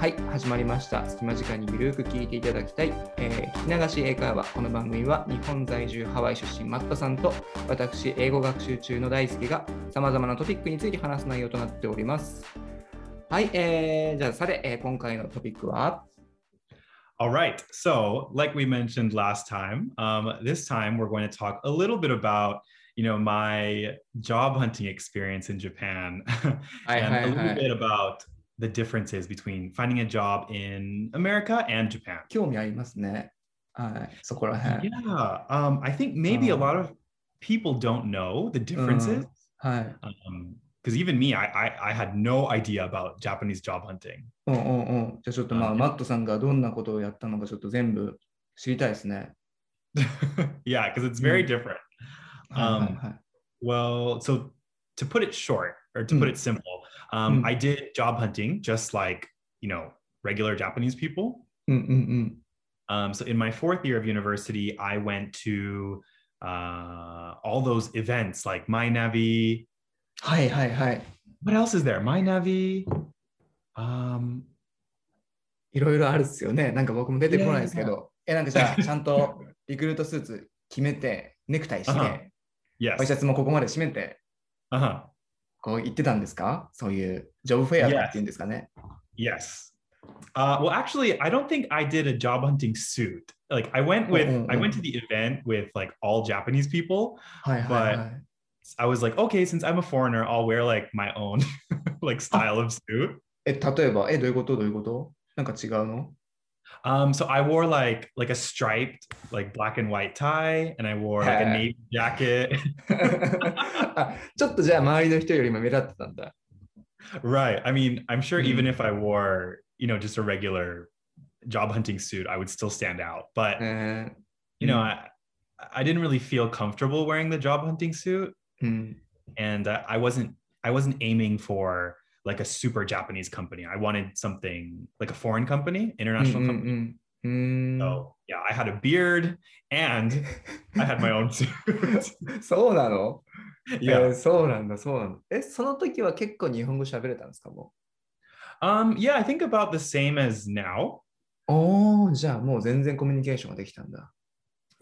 はい、始まりました。隙間時間にゆるく聞いていただきたい、えー聞き流し英会話。この番組は日本在住ハワイ出身マットさんと私、英語学習中の大輔がさまざまなトピックについて話す内容となっております。はい、えー、じゃあさて、えー今回のトピックは All right. So, like we mentioned last time, um, this time we're going to talk a little bit about, you know, my job hunting experience in Japan, はいは and a いは little bit い。 about the differences between finding a job in America and Japan. 興味ありますね。はい、そこら辺。 Yeah. Um, I think maybe a Um, lot of people don't know the differences. はい。 Because even me, I, I I had no idea about Japanese job hunting. うんうんうん。じゃあちょっとまあ、うんマットさんがどんなことをやったのかちょっと全部知りたいですね。 yeah, because it's very Mm. different. はいはいはい。 Well, so to put it short or to put Mm. it simple, um, Mm. I did job hunting just like, you know, regular Japanese people. うんうんうん。 Um, so in my fourth year of university, I went to uh, all those events like My Navi. はいはいはい。What else is there? My Navi. Um, いろいろあるっすよね。なんか僕も出てこないですけど。え、なんかじゃあ、ちゃんとリクルートスーツ決めて、ネクタイして、あはワイ yes. シャツもここまで締めて、Uh-huh. こう言ってたんですかそういうジョブフェアっていうんですかね。Yes. Uh, well, actually, I don't think I did a job hunting suit. Like I went with, Mm, mm, I went mm. to the event with like all Japanese people. はいはいはい。I was like, okay, since I'm a foreigner, I'll wear like my own like style of suit. え、例えば、え、どういうことどういうことなんか違うの Um, so I wore like like a striped like black and white tie, and I wore like a Huh. navy jacket. あちょっとじゃあ周りの人よりも目立ってたんだ。 right. I mean, I'm sure even Mm. if I wore you know just a regular job hunting suit, I would still stand out. But え you know, Mm. I I didn't really feel comfortable wearing the job hunting suit. Mm. And uh, I wasn't I wasn't aiming for like a super Japanese company. I wanted something like a foreign company, international mm, company. Mm, mm, so yeah, I had a beard and I had my own suit. そうなの yeah. えー、そうなんだ、そうなんだ。え、その時は結構日本語喋れたんですかもう um, Yeah, I think about the same as now. おお、じゃあもう全然コミュニケーションができたんだ。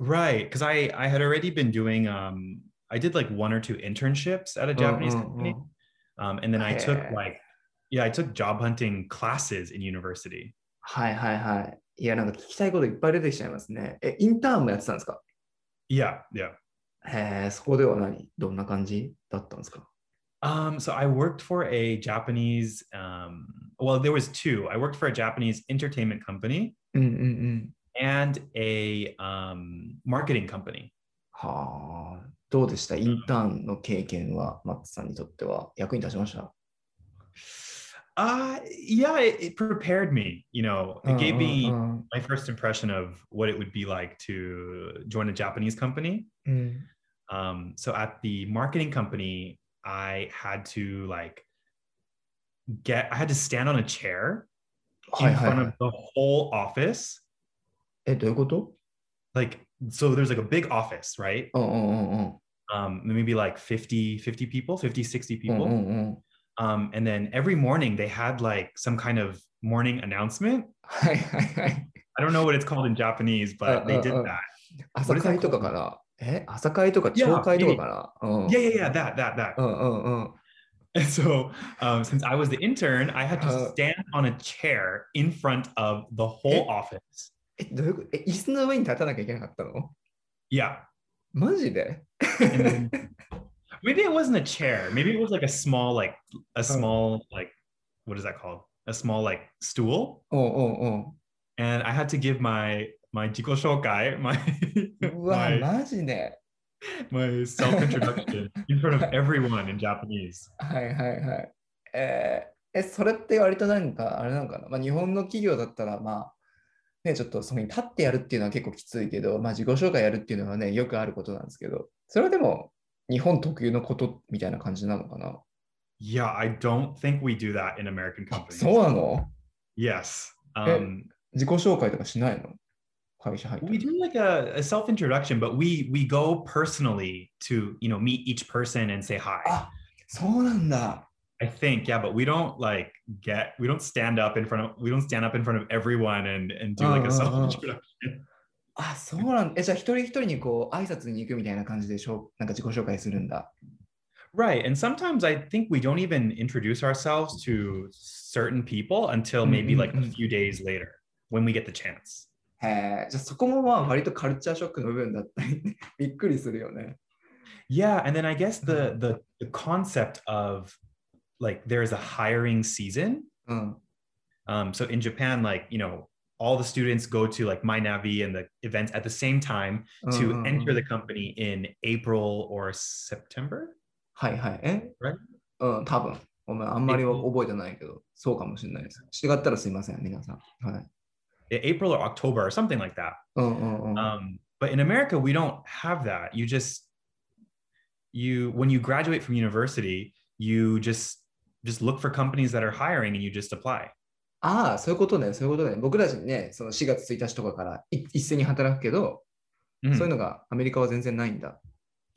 Right, because I, I had already been doing um, I did like one or two internships at a うん Japanese うんう company. ん Um, and then I took Hey. like yeah, I took job hunting classes in university. はいはいはい。いや、なんか聞きたいこといっぱい出てきちゃいますね。え、インターンもやってたんですか Yeah, yeah. へえ、そこでは何どんな感じだったんですか Um, so I worked for a Japanese, um, well, there was two. I worked for a Japanese entertainment company うんうんうん。 and a um, marketing company. はあ、 どうでしたインターンの経験は、マッツさんにとっては役に立ちました Uh, yeah, it, it prepared me. You know, it gave うん me うん my first impression of what it would be like to join a Japanese company. うん。 Um, so at the marketing company, I had to like get, I had to stand on a chair はい in はい front はい of。the whole office え、どういうこと like so there's like a big office right うんうんうんうん。 um maybe like 50 50 people 50 60うんう people んうん。 um and then every morning they had like some kind of morning announcement はいはいはい。 i don't know what it's called in japanese but they did uh, uh. that 朝会とかかなえ朝会とか朝会とかかなうん yeah yeah yeah that that that うんうんうん。 and so um since i was the intern i had to Uh. stand on a chair in front of the whole office え、どういうことえ、椅子の上に立たなきゃいけなかったの yeah マジで then maybe it wasn't a chair maybe it was like a small like a small like what is that called a small like stool おうおうお and I had to give my my my う。うわ、my, マジで my self introduction in front of everyone in Japanese. はいはいはい。えーえ、それって割となんか、あれなのかな、まあ、日本の企業だったら、まあ、ね、ちょっとそこに立ってやるっていうのは結構きついけど、まあ、自己紹介やるっていうのはね、よくあることなんですけど、それはでも、日本特有のことみたいな感じなのかな Yeah, I don't think we do that in American あ companies. そうなの Yes. Um, 自己紹介とかしないの会社入った We do like a, a self introduction, but we we go personally to you know meet each person and say hi. あそうなんだ。I think yeah, but we don't like get we don't stand up in front of we don't stand up in front of everyone and and do like a Uh, uh, self uh. introduction. あそうなんだ。えじゃあ一人一人にこう挨拶に行くみたいな感じでしょなんか自己紹介するんだ。 Right, and sometimes I think we don't even introduce ourselves to certain people until maybe like a Mm, mm, mm. few days later when we get the chance. へえ、じゃあそこもまあ割とカルチャーショックの部分だったり、びっくりするよね。 Yeah, and then I guess the the the concept of like there's a hiring season. うん。 Um, so in Japan, like you know, all the students go to like MyNavi and the events at the same time うん to うんうん enter the company in April or September. はいはい。え Right? うん、多分。お前あんまり覚えてないけど、そうかもしれないです。違ったらすいません、皆さん。はい。 April or October or something like that. うんうんうん。 Um, but in America, we don't have that. You just you when you graduate from university, you just just look for companies that are hiring and you just apply. ああ、そういうことね、そういうことね。僕たちね、その4月1日とかからい一斉に働くけど、 Mhm. そういうのがアメリカは全然ないんだ。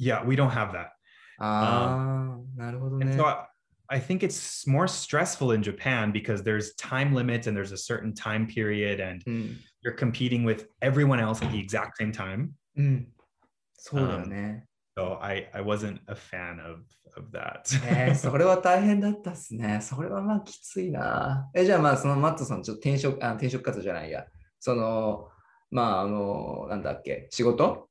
Yeah, we don't have that. ああ、なるほど And ね so。I, I think it's more stressful in Japan because there's time limits and there's a certain time period and うん。 you're competing with everyone else at the exact same time. うん。そうだよね。 So I, I wasn't a fan of, of that. えー、それは大変だったっすね。それはまあきついな。え、じゃあまあそのマットさん、ちょっと転職、あ転職活動じゃないや。その、まああの、なんだっけ、仕事？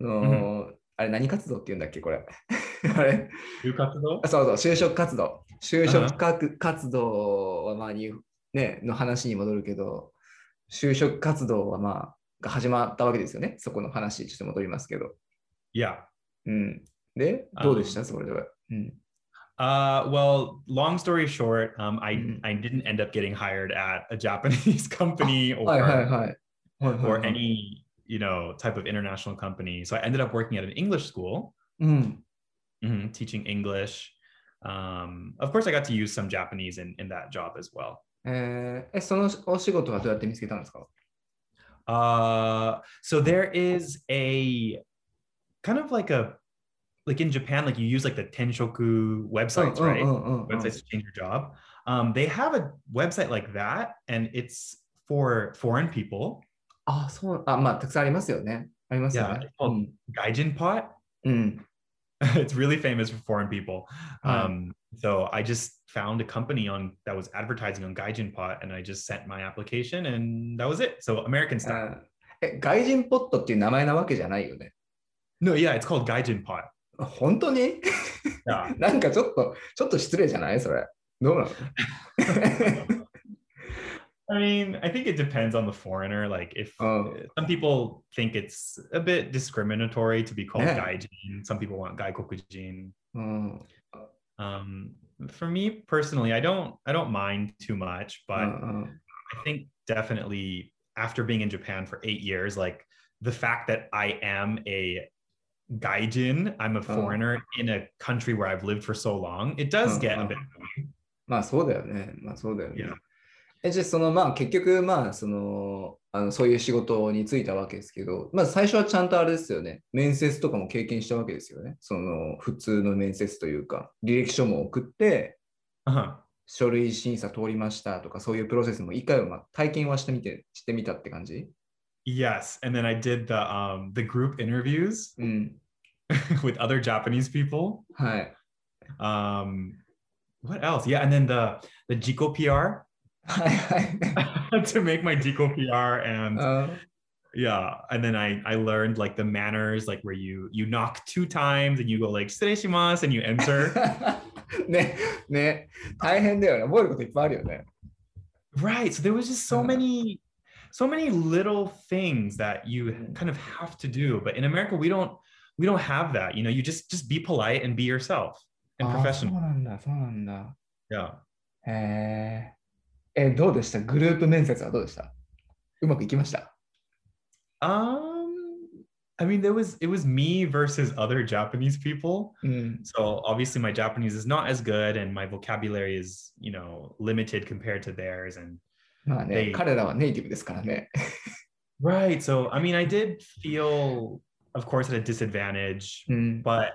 の、あれ何活動って言うんだっけ、これ？あれあそうそう、就職活動。就職か活動はまあに、ね、の話に戻るけど、就職活動はまあ、が始まったわけですよね。そこの話、ちょっと戻りますけど。yeah. うん。で、どうでしたそれでは。うん。 Uh, well, long story short, um, I, Mhm. I didn't end up getting hired at a Japanese company or, はいはいはい。はいはいは or い any, you know, type of international company. So I ended up working at an English school, うん。 mhm, teaching English. Um, of course, I got to use some Japanese in, in that job as well. えーえ、そのお仕事はどうやって見つけたんですか Uh, so there is a kind of like a like in Japan, like you use like the Tenshoku websites, oh, right? Oh, oh, websites to change your job. Um, they have a website like that, and it's for foreign people. あ、そう、あ、まあ、たくさんありますよね。ありますよね。Yeah, it's GaijinPot. うん。it's really famous for foreign people. Um, so I just found a company on that was advertising on GaijinPot, and I just sent my application, and that was it. So American style. え、外人ポットっていう名前なわけじゃないよね。no, yeah, it's called GaijinPot. 本当に Yeah. なんかちょっと、ちょっと失礼じゃないそれ。どうなの I mean, I think it depends on the foreigner. Like, if Oh. some people think it's a bit discriminatory to be called Yeah. gaijin, some people want gaikokujin. Hmm. Um, for me personally, I don't, I don't mind too much, but uh-uh. I think definitely after being in Japan for eight years, like the fact that I am a gaijin, I'm a Oh. foreigner in a country where I've lived for so long, it does Oh, get oh. a bit. まあそうだよね。まあそうだよね。え、じゃあそのまあ結局まあその、あのそういう仕事に就いたわけですけど、まず最初はちゃんとあれですよね。面接とかも経験したわけですよね。その普通の面接というか、履歴書も送って、Uh-huh. 書類審査通りましたとか、そういうプロセスも一回はまあ体験はしてみて、してみたって感じ？Yes, and then I did the um the group interviews うん。with other Japanese people. Hi. Um, what else? Yeah, and then the the Jiko PR. to make my Jiko PR and uh, yeah, and then I I learned like the manners, like where you you knock two times and you go like shimasu and you enter. right. So there was just so uh. many so many little things that you mm. kind of have to do. But in America, we don't we don't have that. You know, you just just be polite and be yourself and あーそう professional. なんだ、そうなんだ。 Yeah. へえ。え、どうでしたグループ面接はどうでしたうまくいきました Um, I mean, there was it was me versus other Japanese people. うん。 So obviously, my Japanese is not as good, and my vocabulary is you know limited compared to theirs. And まあね、で彼らはネイティブですからね。 Right. So, I mean, I did feel, of course, at a disadvantage, うん。 but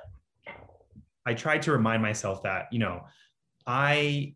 I tried to remind myself that, you know, I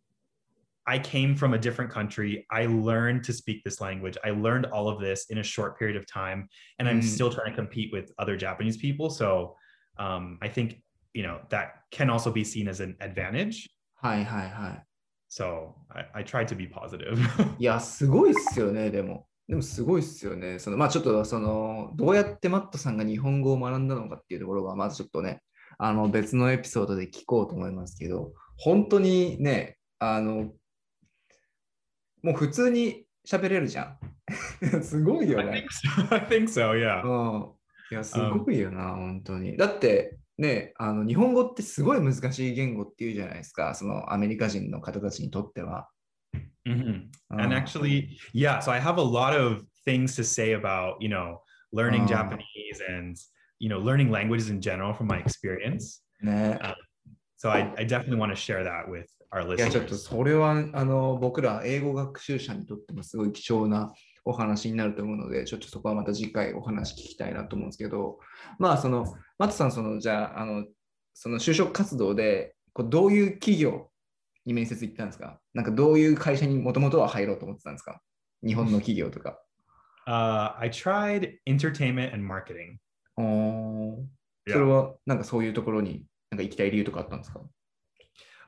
I came from a different country. I learned to speak this language. I learned all of this in a short period of time, and I'm Mm. still trying to compete with other Japanese people. So, um, I think you know that can also be seen as an advantage. はいはいはい。 So, I, I tried to be positive. いや、すごいっすよね、でも。 でもすごいっすよね。そのまあちょっとその、どうやってマットさんが日本語を学んだのかっていうところが、まずちょっとね、あの別のエピソードで聞こうと思いますけど、本当にね、あの、もう普通に喋れるじゃん。すごいよ I ね think。so. I think so. Yeah. うん。いや、すごいよな、本当に。だって、ね、あの日本語ってすごい難しい言語っていうじゃないですか、そのアメリカ人の方たちにとっては。Hmm うん And actually, yeah. So I have a lot of things to say about you know learning Oh. Japanese and you know learning languages in general from my experience. ね。So I, I definitely want to share that with our いや、ちょっと.それはあの僕ら英語学習者にとってもすごい貴重なお話になると思うので、ちょっとそこはまた次回お話聞きたいなと思うんですけど、まあ、その、マトさん、その、じゃあ、あの、その就職活動で、こうどういう企業に面接行ったんですか？なんかどういう会社にもともとは入ろうと思ってたんですか？日本の企業とか。Uh, I tried entertainment and marketing. おーそ.れはなんかそういうところになんか行きたい理由とかあったんですか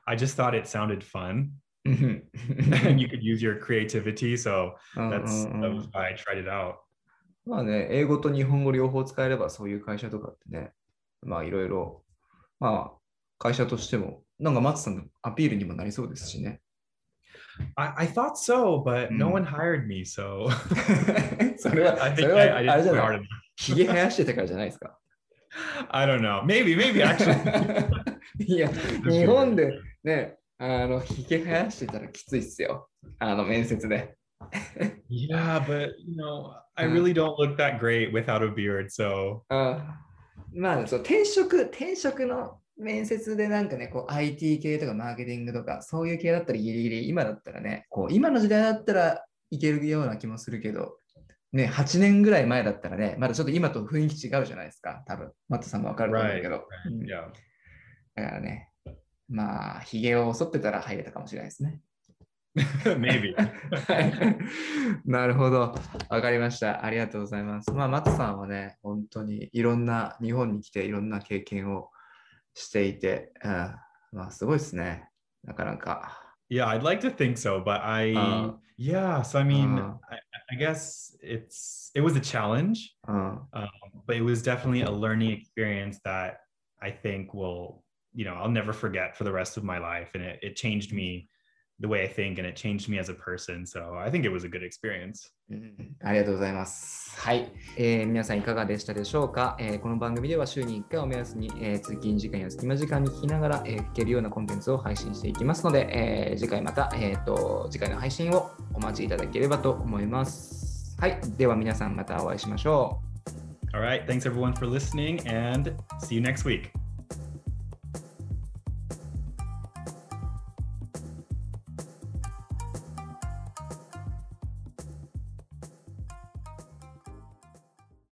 ？I just thought it sounded fun うん and you could use your creativity. So that's why I tried it out. まあね、英語と日本語両方使えればそういう会社とかってね、まあいろいろ、まあ会社としても、なんか松さんのアピールにもなりそうですしね。I, I thought so, but no Mm. one hired me. So それは、それはあれじゃない。ひげ生やしてたからじゃないですか。I don't know. Maybe, maybe actually. いや、日本でね、あの、ひげ生やしてたらきついっすよ。あの、面接で。yeah, but you know, I Uh. really don't look that great without a beard. So あまあそう転職、転職の面接でなんかね、こう IT 系とかマーケティングとか、そういう系だったらギリギリ、今だったらね、こう今の時代だったらいけるような気もするけど、ね、8年ぐらい前だったらね、まだちょっと今と雰囲気違うじゃないですか、多分マットさんもわかると思うけど。うん yeah. だからね、まあ、ひげを剃ってたら入れたかもしれないですね。maybe. は いなるほど。わかりました。ありがとうございます。まあ、マトさんはね、本当にいろんな、日本に来ていろんな経験をしていて、うん、まあ、すごいですね。なかなか。 Yeah, I'd like to think so, but I Uh. yeah. So I mean, Uh. I, I guess it's it was a challenge, うん、 um, but it was definitely a learning experience that I think will you know I'll never forget for the rest of my life, and it, it changed me the way I think, and it changed me as a person. So I think it was a good experience. うんありがとうございます。はい、えー皆さんいかがでしたでしょうか、えーこの番組では週に1回を目安に、えー通勤時間や隙間時間に聞きながら、えー聞けるようなコンテンツを配信していきますので、えー次回また、えーと、次回の配信をお待ちいただければと思います。はい、では皆さんまたお会いしましょう。All right, thanks everyone for listening, and see you next week.